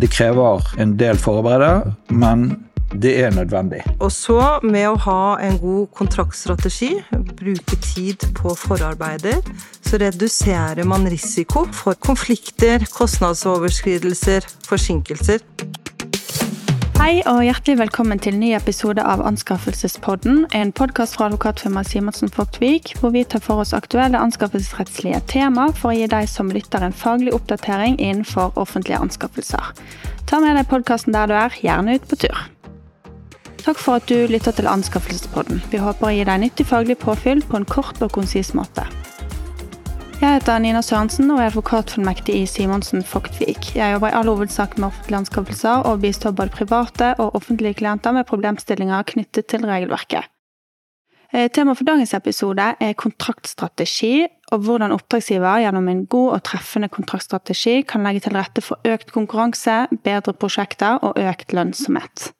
Det krever en del forberedelser, men det er nødvendig. Og så, med å ha en god kontraktstrategi, bruke tid på forarbeider, så reduserer man risiko for konflikter, kostnadsoverskridelser, forsinkelser. Hei og hjertelig velkommen til en ny episode av Anskaffelsespodden, en podkast fra advokatfirmaet Simonsen Fogtvik, hvor vi tar for oss aktuelle anskaffelsesrettslige tema for å gi deg som lytter en faglig oppdatering innenfor offentlige anskaffelser. Ta med deg podkasten der du er, gjerne ut på tur. Takk for at du lytter til Anskaffelsespodden. Vi håper å gi deg nyttig faglig påfyll på en kort og konsis måte. Jeg heter Nina Sørensen og er advokatfullmektig i Simonsen Fogtvik. Jeg jobber i all hovedsak med offentlige anskaffelser og bistår både private og offentlige klienter med problemstillinger knyttet til regelverket. Eh, Temaet for dagens episode er kontraktstrategi, og hvordan oppdragsgiver gjennom en god og treffende kontraktstrategi kan legge til rette for økt konkurranse, bedre prosjekter og økt lønnsomhet.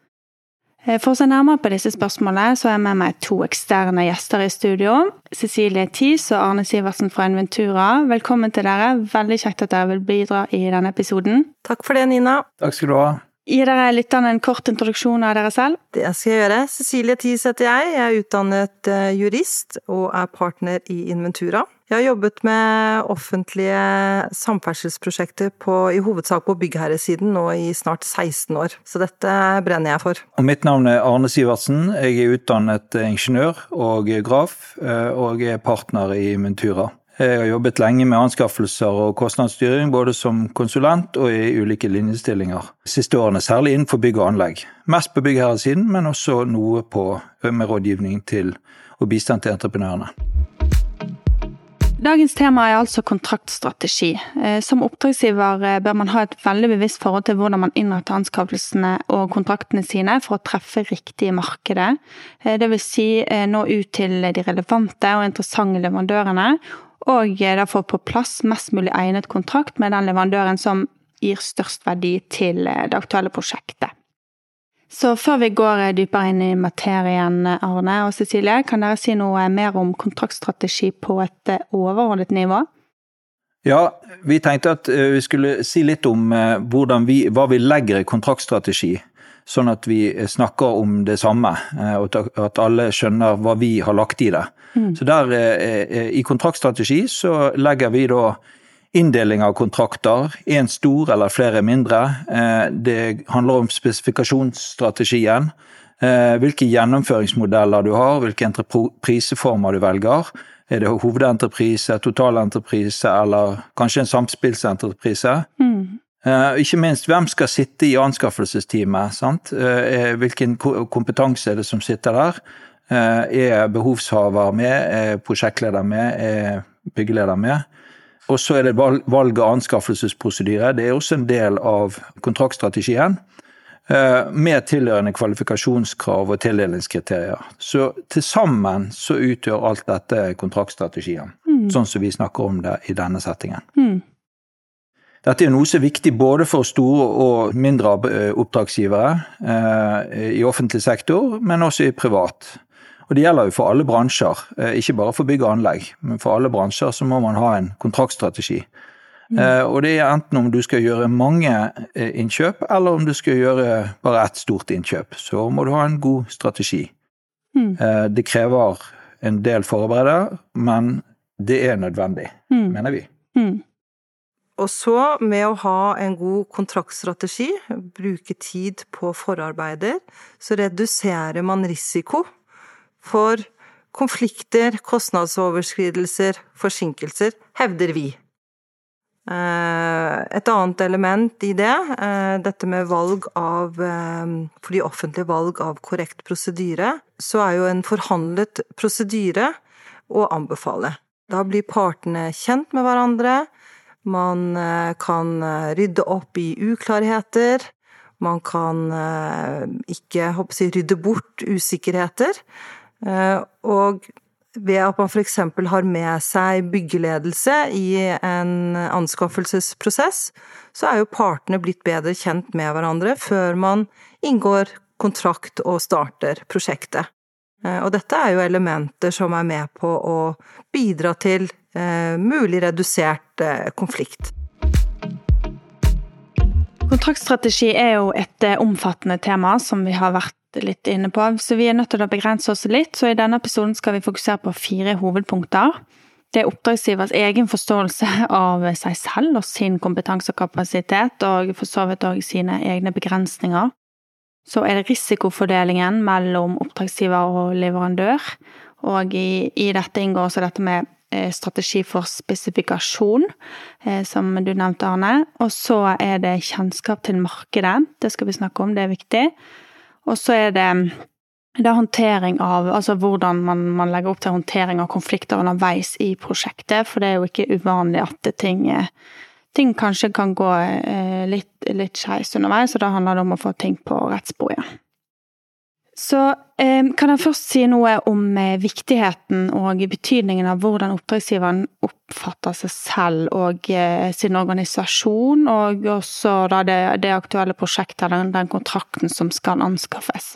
Eh, for å se nærmere på disse spørsmålene, så har jeg med meg to eksterne gjester i studio. Cecilie Thies og Arne Sivertsen fra Inventura. Velkommen til dere. Veldig kjekt at dere vil bidra i denne episoden. Takk for det, Nina. Takk skal du ha. Gi dere lytterne en kort introduksjon av dere selv? Det skal jeg gjøre. Cecilie Thies heter jeg. Jeg er utdannet eh, jurist og er partner i Inventura. Jeg har jobbet med offentlige samferdselsprosjekter på, i hovedsak på byggherresiden nå i snart 16 år, så dette brenner jeg for. Og mitt navn er Arne Sivertsen. Jeg er utdannet ingeniør og geograf, eh, og er partner i Mentura. Jeg har jobbet lenge med anskaffelser og kostnadsstyring, både som konsulent og i ulike linjestillinger. Siste årene særlig innenfor bygg og anlegg. Mest på byggherresiden, men også noe på, med rådgivning til og bistand til entreprenørene. Dagens tema er altså kontraktstrategi. Eh, som oppdragsgiver eh, bør man ha et veldig bevisst forhold til hvordan man innretter anskaffelsene og kontraktene sine for å treffe riktig markedet. Eh, det vil si nå ut til de relevante og interessante leverandørene, og da få på plass mest mulig egnet kontrakt med den leverandøren som gir størst verdi til det aktuelle prosjektet. Så før vi går dypere inn i materien, Arne og Cecilie, kan dere si noe mer om kontraktstrategi på et eh, overordnet nivå? Ja, vi tenkte at eh, vi skulle si litt om eh, vi, hva vi legger i kontraktstrategi. Sånn at vi snakker om det samme, og at alle skjønner hva vi har lagt i det. Mm. Så der, I kontraktstrategi så legger vi da Inndeling av kontrakter, én stor eller flere mindre. Eh, det handler om spesifikasjonsstrategien. Eh, hvilke gjennomføringsmodeller du har, hvilke entrepriseformer du velger. Er det hovedentreprise, totalentreprise eller kanskje en samspillsentreprise? Mm. Eh, ikke minst, hvem skal sitte i anskaffelsesteamet? Sant? Hvilken kompetanse er det som sitter der? Er behovshaver med? Er prosjektleder med? Er byggeleder med? Og så er det valg av anskaffelsesprosedyre. Det er også en del av kontraktstrategien. Eh, med tilhørende kvalifikasjonskrav og tildelingskriterier. Så til sammen så utgjør alt dette kontraktstrategien. Mm. Sånn som vi snakker om det i denne settingen. Mm. Dette er noe som er viktig både for store og mindre eh, oppdragsgivere eh, i offentlig sektor, men også i privat. Og det gjelder jo for alle bransjer, eh, ikke bare for bygg og anlegg. Men for alle bransjer så må man ha en kontraktstrategi. Mm. Eh, og det er enten om du skal gjøre mange eh, innkjøp, eller om du skal gjøre bare ett stort innkjøp. Så må du ha en god strategi. Mm. Det krever en del forarbeider, men det er nødvendig, mm. mener vi. Mm. Og så, med å ha en god kontraktstrategi, bruke tid på forarbeider, så reduserer man risiko for konflikter, kostnadsoverskridelser, forsinkelser, hevder vi. Eh, et annet element i det, eh, dette med valg av eh, For de offentlige valg av korrekt prosedyre, så er jo en forhandlet prosedyre å anbefale. Da blir partene kjent med hverandre, man kan rydde opp i uklarheter, man kan ikke jeg, rydde bort usikkerheter. Eh, og ved at man f.eks. har med seg byggeledelse i en anskaffelsesprosess, så er jo partene blitt bedre kjent med hverandre før man inngår kontrakt og starter prosjektet. Eh, og dette er jo elementer som er med på å bidra til eh, mulig redusert konflikt. Kontraktstrategi er jo et omfattende tema som vi har vært litt inne på, så vi er nødt til å begrense oss litt. Så i denne episoden skal vi fokusere på fire hovedpunkter. Det er oppdragsgivers egen forståelse av seg selv og sin kompetanse og kapasitet, og for så vidt òg sine egne begrensninger. Så er det risikofordelingen mellom oppdragsgiver og leverandør, og i, i dette inngår også dette med eh, strategi for spesifikasjon, eh, som du nevnte, Arne. Og så er det kjennskap til markedet, det skal vi snakke om, det er viktig. Og så er det det er håndtering av Altså hvordan man, man, legger opp til håndtering av konflikter underveis i prosjektet, for det er jo ikke uvanlig at ting, ting kanskje kan gå eh, litt, litt skeis underveis, og da handler det om å få ting på rett spor igjen. Så eh, kan jeg først si noe om eh, viktigheten og betydningen av hvordan oppdragsgiveren oppfatter seg selv og sin organisasjon, og også da det, det aktuelle prosjektet, den, den kontrakten som skal anskaffes.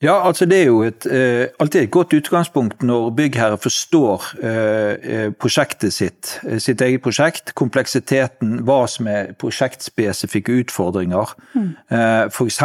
Ja, altså det er jo et, eh, alltid et godt utgangspunkt når byggherre forstår eh, eh, prosjektet sitt, eh, sitt eget prosjekt, kompleksiteten, hva som er prosjektspesifikke utfordringer. Mm. Eh, F.eks.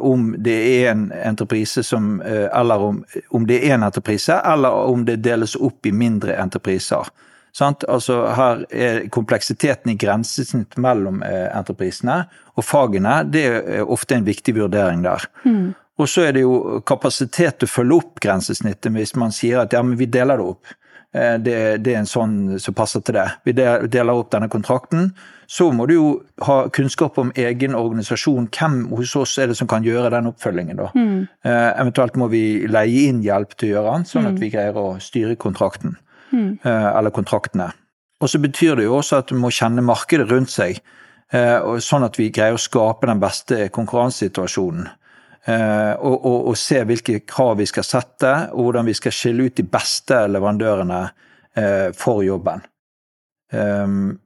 om det er en entreprise som eh, Eller om, om det er en entreprise, eller om det deles opp i mindre entrepriser. Sant? Altså her er kompleksiteten i grensesnitt mellom entreprisene og fagene, det er ofte en viktig vurdering der. Mm. Og så er det jo kapasitet til å følge opp grensesnittet hvis man sier at ja, men vi deler det opp. Eh, det, det, er en sånn som passer til det. Vi deler opp denne kontrakten. Så må du jo ha kunnskap om egen organisasjon. Hvem hos oss er det som kan gjøre den oppfølgingen, da? Mm. Eh, eventuelt må vi leie inn hjelp til å gjøre den, sånn at mm. vi greier å styre kontrakten. Mm. Eh, eller kontraktene. Og så betyr det jo også at du må kjenne markedet rundt seg, sånn at vi greier å skape den beste konkurransesituasjonen. Eh, og, og, og, se hvilke krav vi skal sette, og hvordan vi skal skille ut de beste leverandørene eh, for jobben. Um,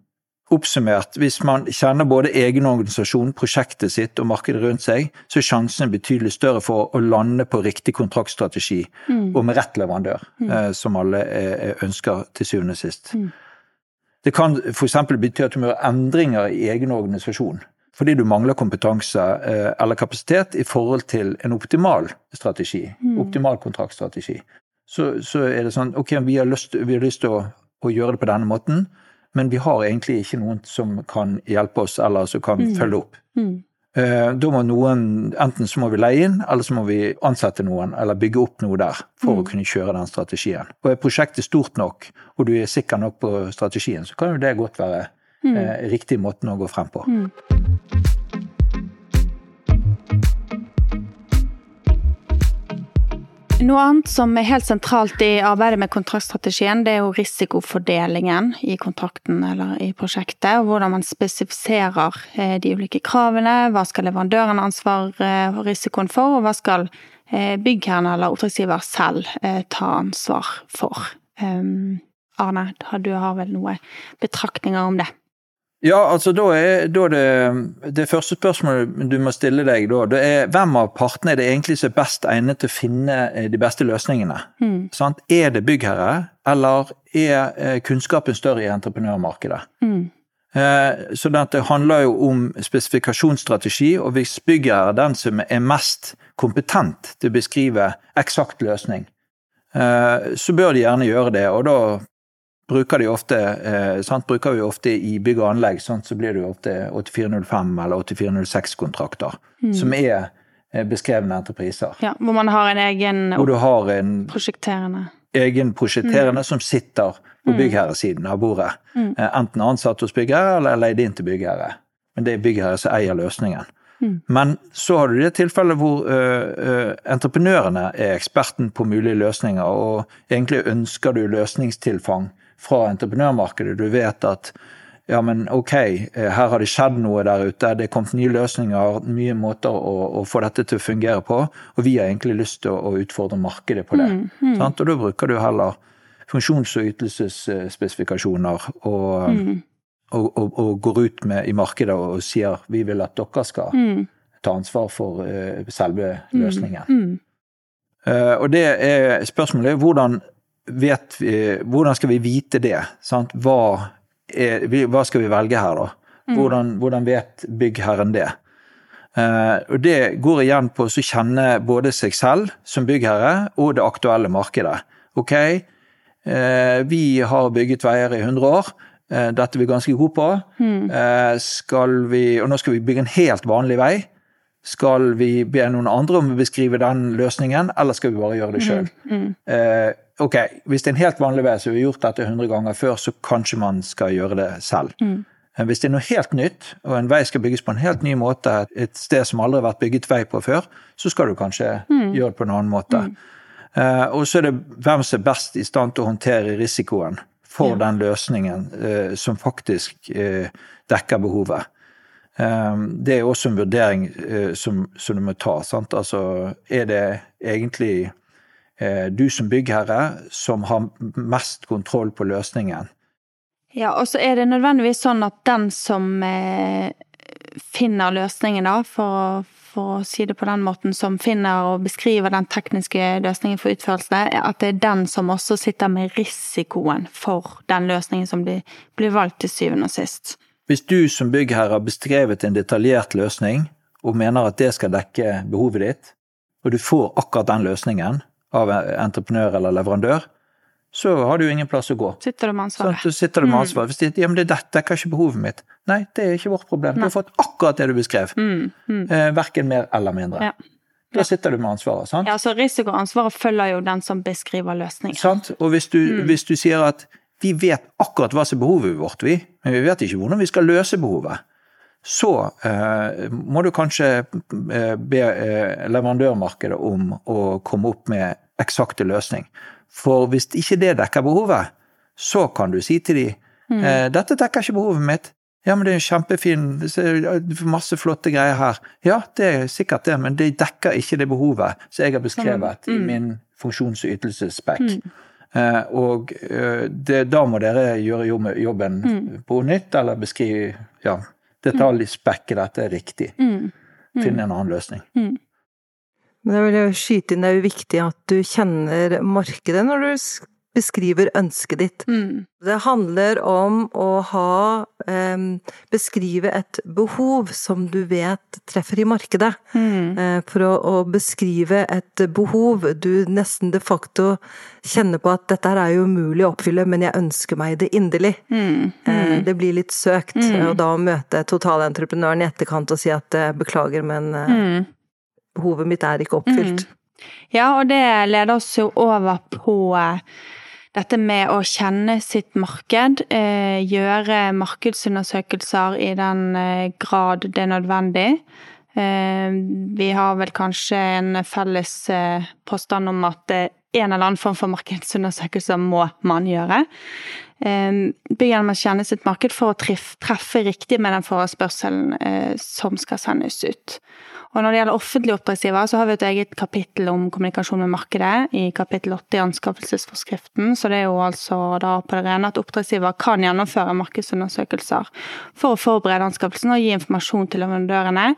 oppsummert, hvis man kjenner både egen organisasjon, prosjektet sitt og markedet rundt seg, så er sjansen betydelig større for å lande på riktig kontraktstrategi mm. og med rett leverandør, mm. eh, som alle ønsker til syvende og sist. Mm. Det kan f.eks. bety at du må gjøre endringer i egen organisasjon fordi du mangler kompetanse eh, eller kapasitet i forhold til en optimal strategi, mm. optimal kontraktstrategi. Så, så, er det sånn ok, vi har lyst, vi har lyst til å, å, gjøre det på denne måten, men vi har egentlig ikke noen som kan hjelpe oss, eller som kan mm. følge opp. Mm. Eh, da må noen, Enten så må vi leie inn, eller så må vi ansette noen, eller bygge opp noe der for å mm. kunne kjøre den strategien. Og er prosjektet stort nok, og du er sikker nok på strategien, så kan jo det godt være mm. eh, riktig måten å gå frem på. Mm. Noe annet som er helt sentralt i arbeidet med kontraktstrategien, det er jo risikofordelingen i kontrakten eller i prosjektet. og Hvordan man spesifiserer eh, de ulike kravene. Hva skal leverandøren ha ansvar eh, og risikoen for, og hva skal eh, byggherren eller oppdragsgiver selv ta ansvar for. Arne, du har vel noen betraktninger om det? Ja, altså da er, da det, det første spørsmålet du må stille deg da, det er hvem av partene er det egentlig som er best egnet til å finne eh, de beste løsningene? Mm. Er det byggherre, eller er eh, kunnskapen større i entreprenørmarkedet? Mm. Eh, så dette handler jo om spesifikasjonsstrategi, og hvis byggherre er den som er mest kompetent til å beskrive eksakt løsning, så bør de gjerne gjøre det. Og da bruker de ofte, eh, sant, bruker vi ofte i bygg og anlegg, sant, så blir det jo ofte 8405 eller 8406-kontrakter. Mm. Som er eh, beskrevne entrepriser. Ja, Hvor man har en egen hvor du har en prosjekterende egen prosjekterende mm. som sitter på mm. byggherresiden av bordet. Mm. Eh, enten ansatt hos byggherre eller leid inn til byggherre. Men det er byggherre som eier løsningen. Mm. Men så har du det tilfellet hvor ø, ø, entreprenørene er eksperten på mulige løsninger, og egentlig ønsker du løsningstilfang fra entreprenørmarkedet. Du vet at ja, men ok, eh, her har det skjedd noe der ute, det er kommet nye løsninger, nye måter å, å få dette til å fungere på, og vi har egentlig lyst til å, utfordre markedet på det. Mm, mm. Og da bruker du heller funksjons- og ytelsesspesifikasjoner og, mm. og, og, og, går ut med, i markedet og sier vi vil at dere skal mm. ta ansvar for uh, selve mm, løsningen. Uh, og det er spørsmålet hvordan vet vi, hvordan skal vi vite det? Hva, er, hva, skal vi velge her, da? Mm. Hvordan, hvordan vet byggherren det? Og det går igjen på å kjenne både seg selv som byggherre og det aktuelle markedet. Ok, vi har bygget veier i 100 år. Dette er vi ganske gode på. Mm. Skal vi, og nå skal vi bygge en helt vanlig vei. Skal vi be noen andre om å beskrive den løsningen, eller skal vi bare gjøre det sjøl? Mm. Mm. Ok, hvis det er en helt vanlig vei, så vi har gjort dette 100 ganger før, så kanskje man skal gjøre det selv. Mm. Eh, hvis det er noe helt nytt, og en vei skal bygges på en helt ny måte, et sted som aldri har vært bygget vei på før, så skal du kanskje mm. gjøre det på en annen måte. Mm. Uh, og så er det hvem som er best i stand til å håndtere risikoen for ja. den løsningen uh, som faktisk uh, dekker behovet. det er også en vurdering som, som, du må ta. Sant? Altså, er det egentlig du som byggherre som har mest kontroll på løsningen? Ja, og så er det nødvendigvis sånn at den som eh, finner løsningen, da, for, for, å si det på den måten, som finner og beskriver den tekniske løsningen for utførelse, at det er den som også sitter med risikoen for den løsningen som blir, blir valgt til syvende og sist. Hvis du som byggherre har beskrevet en detaljert løsning, og mener at det skal dekke behovet ditt, og du får akkurat den løsningen av entreprenør eller leverandør, så har du ingen plass å gå. Sitter du med ansvaret. Så sitter du med mm. ansvaret. Hvis det, ja, men det dekker ikke behovet mitt. Nei, det er ikke vårt problem. Du har fått akkurat det du beskrev. Mm, mm. Eh, verken mer eller mindre. Ja. Da sitter du med ansvaret. sant? Ja, så Risikoansvaret følger jo den som beskriver løsningen. Sant. Og hvis du, mm. hvis du sier at vi vet akkurat hva som er behovet vårt, vi, men vi vet ikke hvordan vi skal løse behovet, så eh, må du kanskje eh, be eh, leverandørmarkedet om å komme opp med eksakte løsning. For hvis ikke det dekker behovet, så kan du si til dem mm. Eh, dette dekker ikke behovet mitt. Ja, men det er en kjempefin, masse flotte greier her. Ja, det er sikkert det, men det dekker ikke det behovet som jeg har beskrevet mm. i min funksjons- og ytelsesspekk. Mm. Eh, og det, da må dere gjøre jobben mm. på nytt, eller beskrive ja, detaljspekket dette er riktig. Mm. Mm. Finne en annen løsning. Men jeg vil skyte inn det er jo viktig at du kjenner markedet når du beskriver ønsket ditt. Mm. Det handler om å ha eh, Beskrive et behov som du vet treffer i markedet. Mm. Eh, for å, å, beskrive et behov du nesten de facto kjenner på at dette er jo umulig å oppfylle, men jeg ønsker meg det inderlig. Mm. Eh, det blir litt søkt, mm. og da å møte totalentreprenøren i etterkant og si at eh, beklager, men eh, mm behovet mitt er ikke oppfylt. Mm. Ja, og det leder oss jo over på eh, dette med å kjenne sitt marked, eh, gjøre markedsundersøkelser i den eh, grad det er nødvendig. Vi har vel kanskje en felles påstand om at en eller annen form for markedsundersøkelser må man gjøre. Byggerne å kjenne sitt marked for å treffe riktig med den forespørselen som skal sendes ut. Og når det gjelder offentlige oppdragsgivere, så har vi et eget kapittel om kommunikasjon med markedet i kapittel 8 i anskaffelsesforskriften. Så det er jo altså da på det rene at oppdragsgiver kan gjennomføre markedsundersøkelser for å forberede anskaffelsen og gi informasjon til leverandørene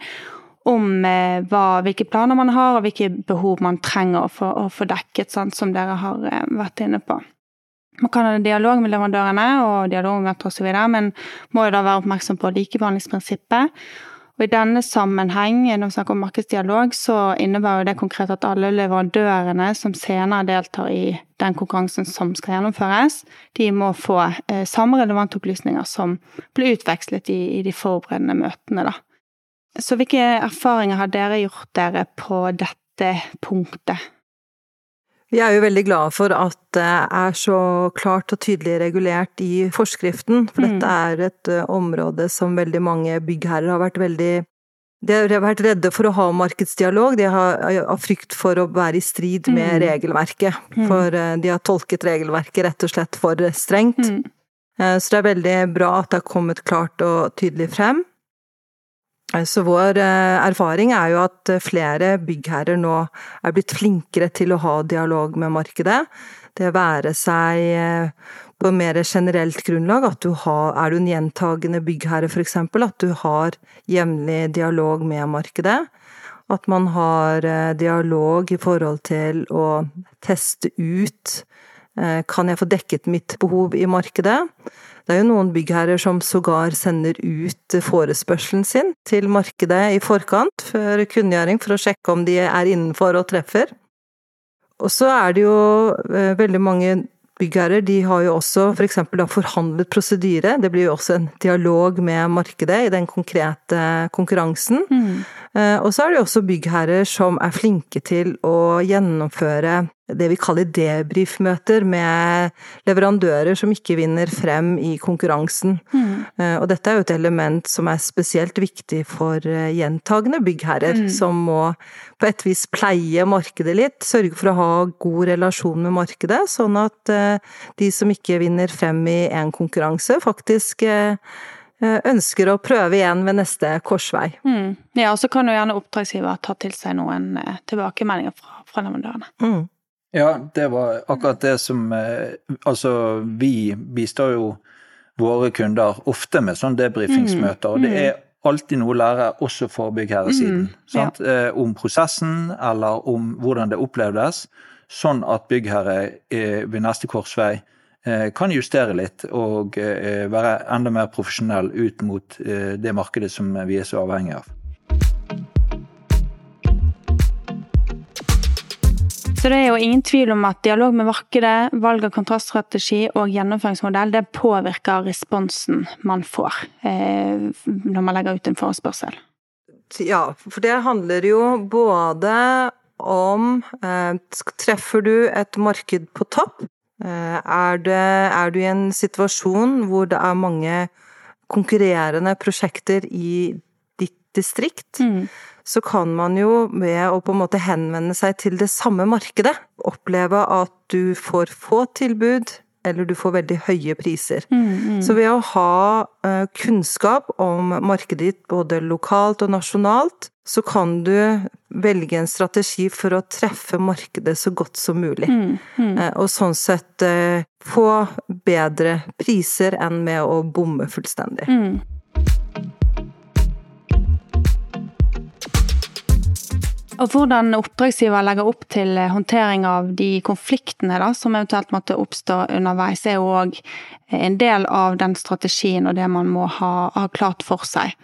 om eh, hva, hvilke planer man har og hvilke behov man trenger å få, å få dekket, sant, som dere har eh, vært inne på. Man kan ha dialog med leverandørene og dialog med osv., men må jo da være oppmerksom på likebehandlingsprinsippet. Og I denne sammenheng, når vi snakker om markedsdialog, så innebærer det konkret at alle leverandørene som senere deltar i den konkurransen som skal gjennomføres, de må få eh, samme relevante opplysninger som ble utvekslet i, i de forberedende møtene. Da. Så hvilke erfaringer har dere gjort dere på dette punktet? Vi er jo veldig glade for at det er så klart og tydelig regulert i forskriften, for mm. dette er et eh, område som veldig mange byggherrer har vært veldig de har vært redde for å ha markedsdialog, de har av frykt for å være i strid med mm. regelverket. Mm. For eh, de har tolket regelverket rett og slett for strengt. Mm. Eh, så det er veldig bra at det har kommet klart og tydelig frem. Så vår eh, erfaring er jo at eh, flere byggherrer nå er blitt flinkere til å ha dialog med markedet. Det være seg eh, på mer generelt grunnlag, at du har, er du en gjentagende byggherre f.eks., at du har jevnlig dialog med markedet. At man har dialog i forhold til å teste ut kan jeg få dekket mitt behov i markedet? Det er jo noen byggherrer som sågar sender ut forespørselen sin til markedet i forkant, før kunngjøring, for å sjekke om de er innenfor og treffer. Og så er det jo eh, veldig mange byggherrer de har jo også f.eks. For forhandlet prosedyre. Det blir jo også en dialog med markedet i den konkrete konkurransen. Mm. Eh, og så er det jo også byggherrer som er flinke til å gjennomføre det vi kaller debrief-møter med leverandører som ikke vinner frem i konkurransen. Mm. Eh, og dette er jo et element som er spesielt viktig for eh, gjentagende byggherrer, mm. som må på et vis pleie markedet litt, sørge for å ha god relasjon med markedet, sånn at eh, de som ikke vinner frem i en konkurranse, faktisk ønsker å prøve igjen ved neste korsvei. Mm. Ja, og så kan jo gjerne oppdragsgiver ta til seg noen tilbakemeldinger fra, fra leverandørene. Mm. Ja, det var akkurat det som eh, Altså, vi bistår jo våre kunder ofte med sånn debrifingsmøter, og det mm. er alltid noe å lære også for byggherresiden. Mm, ja. Eh, om prosessen, eller om hvordan det opplevdes, sånn at byggherre eh, ved neste korsvei kan justere litt og være enda mer profesjonell ut mot det markedet som vi er så avhengig av. Så det er jo ingen tvil om at dialog med markedet, valg av kontraststrategi og gjennomføringsmodell det påvirker responsen man får eh, når man legger ut en forespørsel. Ja, for det handler jo både om eh, Treffer du et marked på topp? Eh, er, det, er, du i en situasjon hvor det er mange konkurrerende prosjekter i distrikt? Mm så kan man jo ved å på en måte henvende seg til det samme markedet, oppleve at du får få tilbud, eller du får veldig høye priser. Mm, mm. Så ved å ha uh, kunnskap om markedet ditt både lokalt og nasjonalt, så kan du velge en strategi for å treffe markedet så godt som mulig. Mm, uh, og sånn sett uh, få bedre priser enn med å bomme fullstendig. Og hvordan oppdragsgiver legger opp til håndtering av de konfliktene da, som eventuelt måtte oppstå underveis, er jo òg en del av den strategien og det man må ha, ha klart for seg.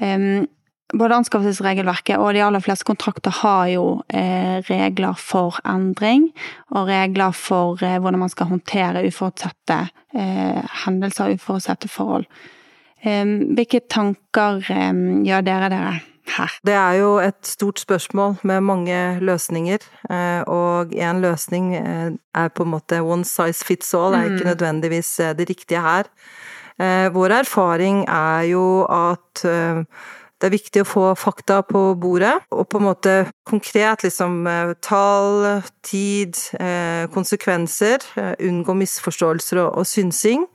Um, både anskaffelsesregelverket og de aller fleste kontrakter har jo eh, regler for endring, og regler for eh, hvordan man skal håndtere uforutsette eh, hendelser og uforutsette forhold. hvilke tanker gjør dere dere? Det er jo et stort spørsmål med mange løsninger, eh, og en løsning eh, er på en måte one size fits all, er ikke mm. nødvendigvis eh, det riktige her. Vår erfaring er jo at det er viktig å få fakta på bordet, og på en måte konkret liksom tall, tid, konsekvenser, unngå misforståelser og synsing.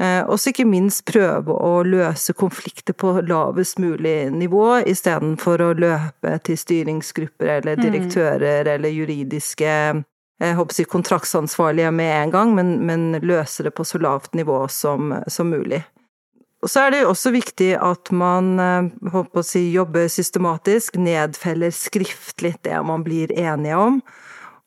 Eh, og så ikke minst prøve å løse konflikter på lavest mulig nivå, istedenfor å løpe til styringsgrupper eller mm. direktører eller juridiske jeg håper å si kontraktsansvarlige med en gang, men, men løse det på så lavt nivå som, som mulig. Og så er det jo også viktig at man håper eh, å si, jobber systematisk, nedfeller skriftlig det man blir enige om.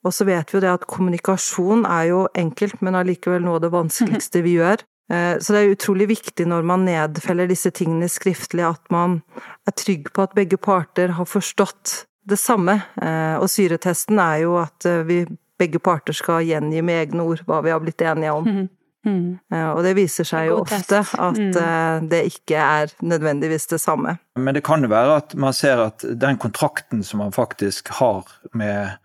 Og så vet vi jo det at kommunikasjon er jo enkelt, men allikevel noe av det vanskeligste vi gjør. Eh, så det er utrolig viktig når man nedfeller disse tingene skriftlig, at man er trygg på at begge parter har forstått det samme. Eh, og syretesten er jo at eh, vi begge parter skal gjengi med egne ord hva vi har blitt enige om. Mm. Mm. Og det viser seg jo ofte at mm. det ikke er nødvendigvis det samme. Men det kan jo være at man ser at den kontrakten som man faktisk har med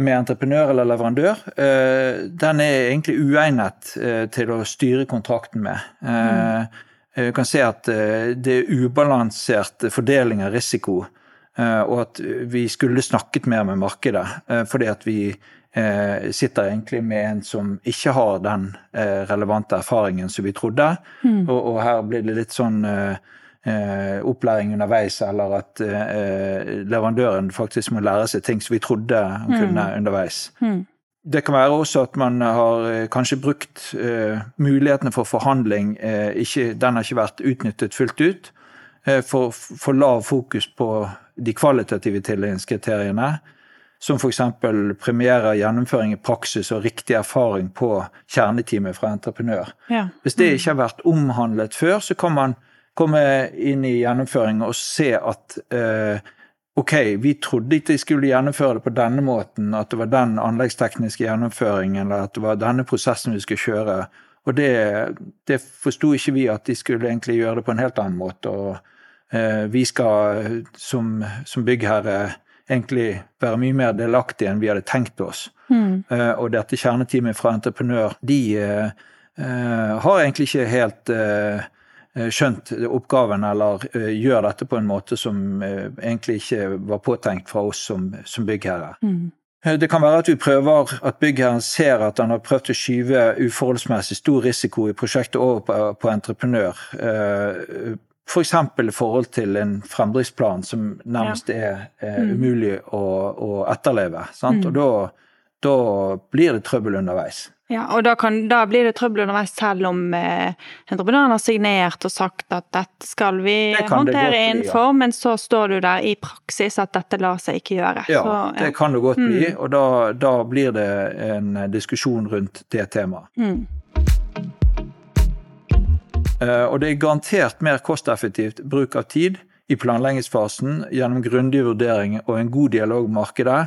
med entreprenør eller leverandør, eh, den er egentlig uegnet eh, til å styre kontrakten med. Mm. Du kan se at det er ubalansert fordeling av risiko, og at vi skulle snakket mer med markedet. Fordi at vi sitter egentlig med en som ikke har den relevante erfaringen som vi trodde. Mm. Og, her blir det litt sånn eh, opplæring underveis, eller at eh, leverandøren faktisk må lære seg ting som vi trodde kunne mm. underveis. Mm. Det kan være også at man har eh, kanskje brukt eh, mulighetene for forhandling, eh, ikke, den har ikke vært utnyttet fullt ut. Eh, for, for lav fokus på de kvalitative tildelingskriteriene. som f.eks. premierer gjennomføring i praksis og riktig erfaring på kjerneteamet fra entreprenør. Ja. Hvis det ikke har vært omhandlet før, så kan man komme inn i gjennomføring og se at eh, ok, vi trodde ikke de skulle gjennomføre det på denne måten, at det var den anleggstekniske gjennomføringen, eller at det var denne prosessen vi skulle kjøre. Og det, det forsto ikke vi at de skulle egentlig gjøre det på en helt annen måte. Og eh, vi skal som, som byggherre egentlig være mye mer delaktige enn vi hadde tenkt oss. Mm. Eh, og dette kjerneteamet fra entreprenør, de eh, eh, har egentlig ikke helt eh, skjønt oppgaven, eller eh, gjør dette på en måte som eh, egentlig ikke var påtenkt fra oss som, som byggherre. Mm. Eh, Det kan være at vi prøver at byggherren ser at han har prøvd å skyve uforholdsmessig stor risiko i prosjektet over på, på entreprenør. F.eks. For i forhold til en fremdriftsplan som nærmest er eh, umulig å, å etterleve. Sant? Og da, da blir det trøbbel underveis. Ja, og da, kan, da blir det trøbbel underveis selv om eh, entreprenøren har signert og sagt at dette skal vi Det håndtere bli, ja. men så står du der i praksis at dette lar seg ikke gjøre. Ja, så, det kan det godt bli, og da, da blir det en diskusjon rundt det temaet. Mm. Eh, Og det er garantert mer kosteffektivt bruk av tid i planleggingsfasen gjennom grundig vurdering og en god dialog med markedet,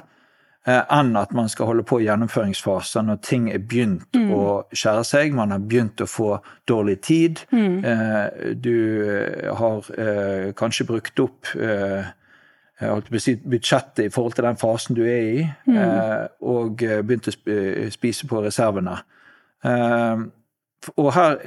enn at man skal holde på i gjennomføringsfasen når ting er begynt å skjære seg, man har begynt å få dårlig tid, eh, du eh, har eh, kanskje brukt opp eh, budsjettet i forhold til den fasen du er i, eh, og eh, begynt å spise på reservene. Eh, og her,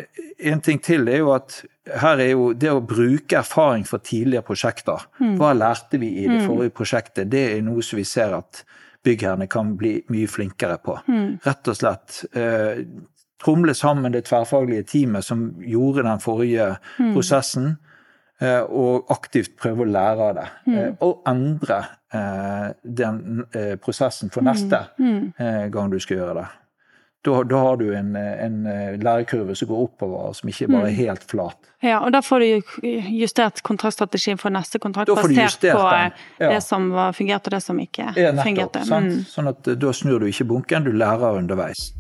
en ting til er jo at her er jo det å bruke erfaring fra tidligere prosjekter. Hva lærte vi i det forrige prosjektet? Det er noe som vi ser at byggherrene kan bli mye flinkere på. Rett og slett eh, tromle sammen det tverrfaglige teamet som gjorde den forrige prosessen, eh, og aktivt prøve å lære av det. Eh, og endre eh, den eh, prosessen for neste eh, gang du skal gjøre det. Da, da har du en, en eh, lærekurve som går oppover, som ikke bare er helt flat. Ja, og da får du justert kontraktstrategien for neste kontrakt basert på ja. det som fungerte og det som ikke Ja, nettopp. fungerte. Mm. Sånn at eh, da snur du ikke bunken, du lærer underveis.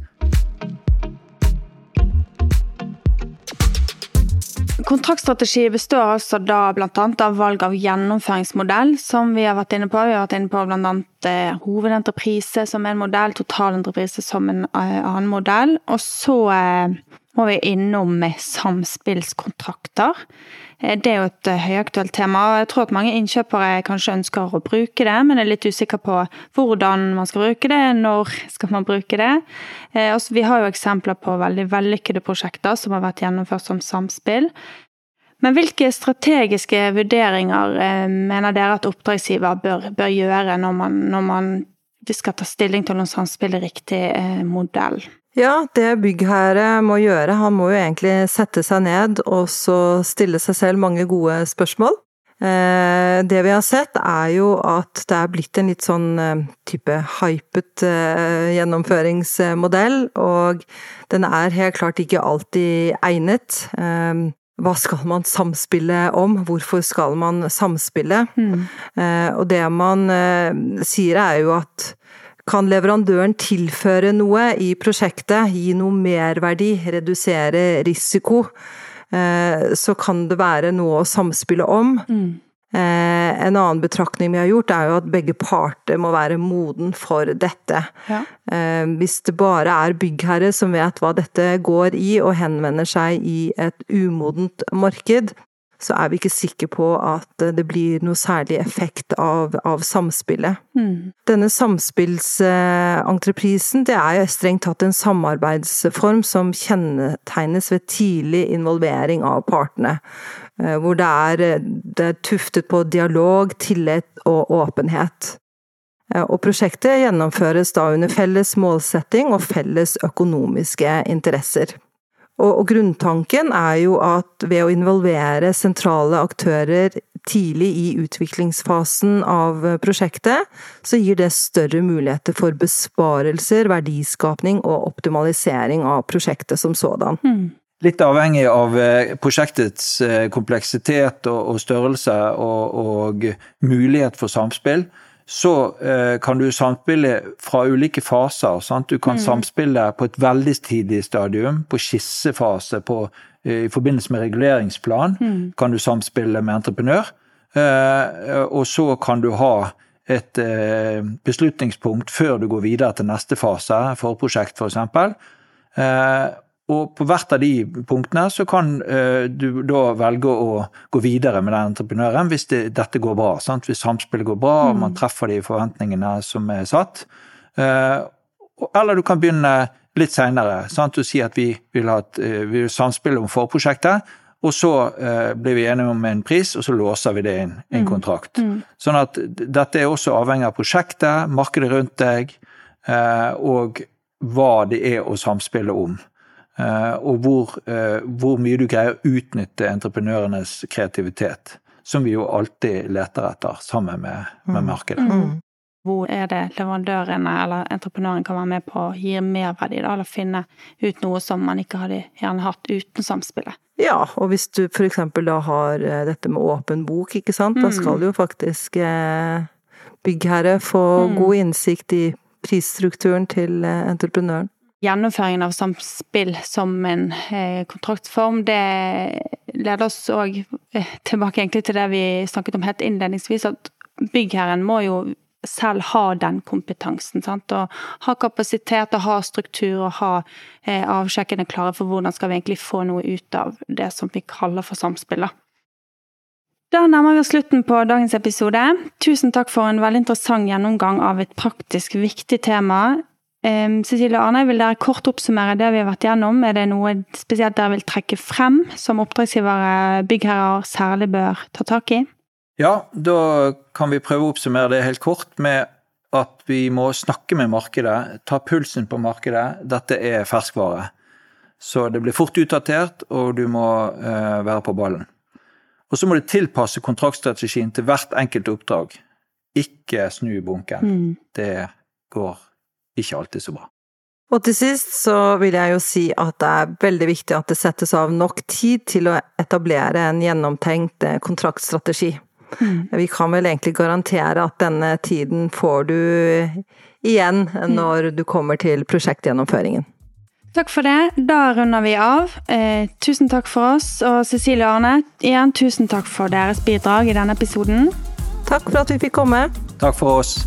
Kontraktstrategi består altså da annet av valg av gjennomføringsmodell, som vi har vært inne på. Vi har vært inne på annet eh, hovedentreprise som en modell, totalentreprise som en eh, annen modell. Og så eh, må vi innom med samspillskontrakter. Eh, Det er jo et eh, høyaktuelt tema, og jeg tror at mange innkjøpere kanskje ønsker å bruke det, men er litt usikre på hvordan man skal bruke det, når skal man bruke det. Eh, vi har jo eksempler på veldig vellykkede prosjekter som har vært gjennomført som samspill. Men hvilke strategiske vurderinger mener dere at oppdragsgiver bør, bør gjøre når man, når man skal ta stilling til om samspill er riktig eh, modell? Ja, det byggherre må gjøre, han må jo egentlig sette seg ned og så stille seg selv mange gode spørsmål. Eh, Det vi har sett, er jo at det er blitt en litt sånn eh, type hypet gjennomføringsmodell, og den er helt klart ikke alltid egnet. Hva skal man samspille om? Hvorfor skal man samspille? Eh, Og det man eh, sier er jo at kan leverandøren tilføre noe i prosjektet, gi noe merverdi, redusere risiko, eh, så kan det være noe å samspille om. Eh, En annen betraktning vi har gjort, er jo at begge parter må være moden for dette. Ja. Eh, Hvis det bare er byggherre som vet hva dette går i, og henvender seg i et umodent marked, så er vi ikke sikre på at det blir noe særlig effekt av, av samspillet. Denne samspillsentreprisen, det er jo strengt tatt en samarbeidsform som kjennetegnes ved tidlig involvering av partene. Eh, Hvor det er, det er tuftet på dialog, tillit og åpenhet. Eh, Og prosjektet gjennomføres da under felles målsetting og felles økonomiske interesser. Og, og grunntanken er jo at ved å involvere sentrale aktører tidlig i utviklingsfasen av prosjektet, så gir det større muligheter for besparelser, verdiskapning og optimalisering av prosjektet som sådan. Litt avhengig av eh, prosjektets eh, kompleksitet og, og størrelse og, og mulighet for samspill, så eh, kan du samspille fra ulike faser. Sant? Du kan mm. samspille på et veldig tidlig stadium, på skissefase, på, eh, i forbindelse med reguleringsplan. Mm. kan du samspille med entreprenør. Eh, og så kan du ha et beslutningspunkt før du går videre til neste fase, forprosjekt f.eks. For og på hvert av de punktene så kan uh, du da velge å gå videre med den entreprenøren hvis det, dette går bra. Sant? Hvis samspillet går bra, og man mm. treffer de forventningene som er satt. Uh, eller du kan begynne litt seinere og si at vi vil, ha et, uh, vi vil samspille om forprosjektet. Og så blir vi enige om en pris, og så låser vi det inn i en mm. kontrakt. Mm. Sånn at dette er også avhengig av prosjektet, markedet rundt deg, og hva det er å samspille om. Eh, og hvor, eh, hvor, mye du greier å utnytte entreprenørenes kreativitet. Som vi jo alltid leter etter sammen med, med mm. markedet. Mm. Hvor er det leverandørene eller entreprenøren kan være med på å gi merverdi, da, eller finne ut noe som man ikke hadde gjerne hatt uten samspillet? Ja, og hvis du eksempel da har eh, dette med åpen bok, ikke sant, mm. da skal jo faktisk byggherre få mm. god innsikt i prisstrukturen til entreprenøren gjennomføringen av samspill som en eh, kontraktsform, det leder oss òg eh, tilbake egentlig til det vi snakket om helt innledningsvis, at byggherren må jo selv ha den kompetansen. Sant? Og ha kapasitet og ha struktur og ha eh, avsjekkene klare for hvordan skal vi egentlig få noe ut av det som vi kaller for samspill. Da. Nærmer vi oss slutten på dagens episode. Tusen takk for en veldig interessant gjennomgang av et praktisk viktig tema. Um, Cecilie Arne, vil dere kort oppsummere det vi har vært gjennom? Er det noe spesielt dere vil trekke frem som oppdragsgivere, byggherrer, særlig bør ta tak i? Ja, da kan vi prøve å oppsummere det helt kort med at vi må snakke med markedet, ta pulsen på markedet. Dette er ferskvare. Så det blir fort utdatert, og du må uh, være på ballen. Og så må du tilpasse kontraktstrategien til hvert enkelt oppdrag. Ikke snu bunken. Mm. Det går ikke alltid så bra. Og til sist så vil jeg jo si at det er veldig viktig at det settes av nok tid til å etablere en gjennomtenkt eh, kontraktstrategi. Mm. Vi kan vel egentlig garantere at denne tiden får du igjen mm. når du kommer til prosjektgjennomføringen. Takk for det. Da runder vi av. Eh, tusen takk for oss. Og Cecilie og Arne, igjen tusen takk for deres bidrag i denne episoden. Takk for at vi fikk komme. Takk for oss.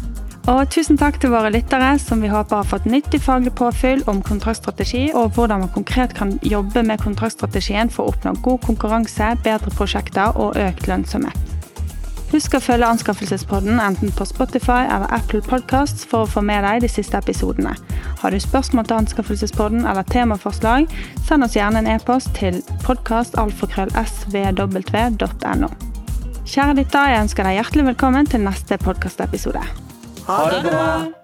Og tusen takk til våre lyttere, som vi håper har fått nyttig faglig påfyll om kontraktstrategi, og hvordan man konkret kan jobbe med kontraktstrategien for å oppnå god konkurranse, bedre prosjekter og økt lønnsomhet. Husk å følge Anskaffelsespodden enten på Spotify eller Apple Podcasts for å få med deg de siste episodene. Har du spørsmål til Anskaffelsespodden eller temaforslag, send oss gjerne en e-post til podkastalfakrøllsvw.no. Kjære lytter, jeg ønsker deg hjertelig velkommen til neste podkastepisode. Ha det bra!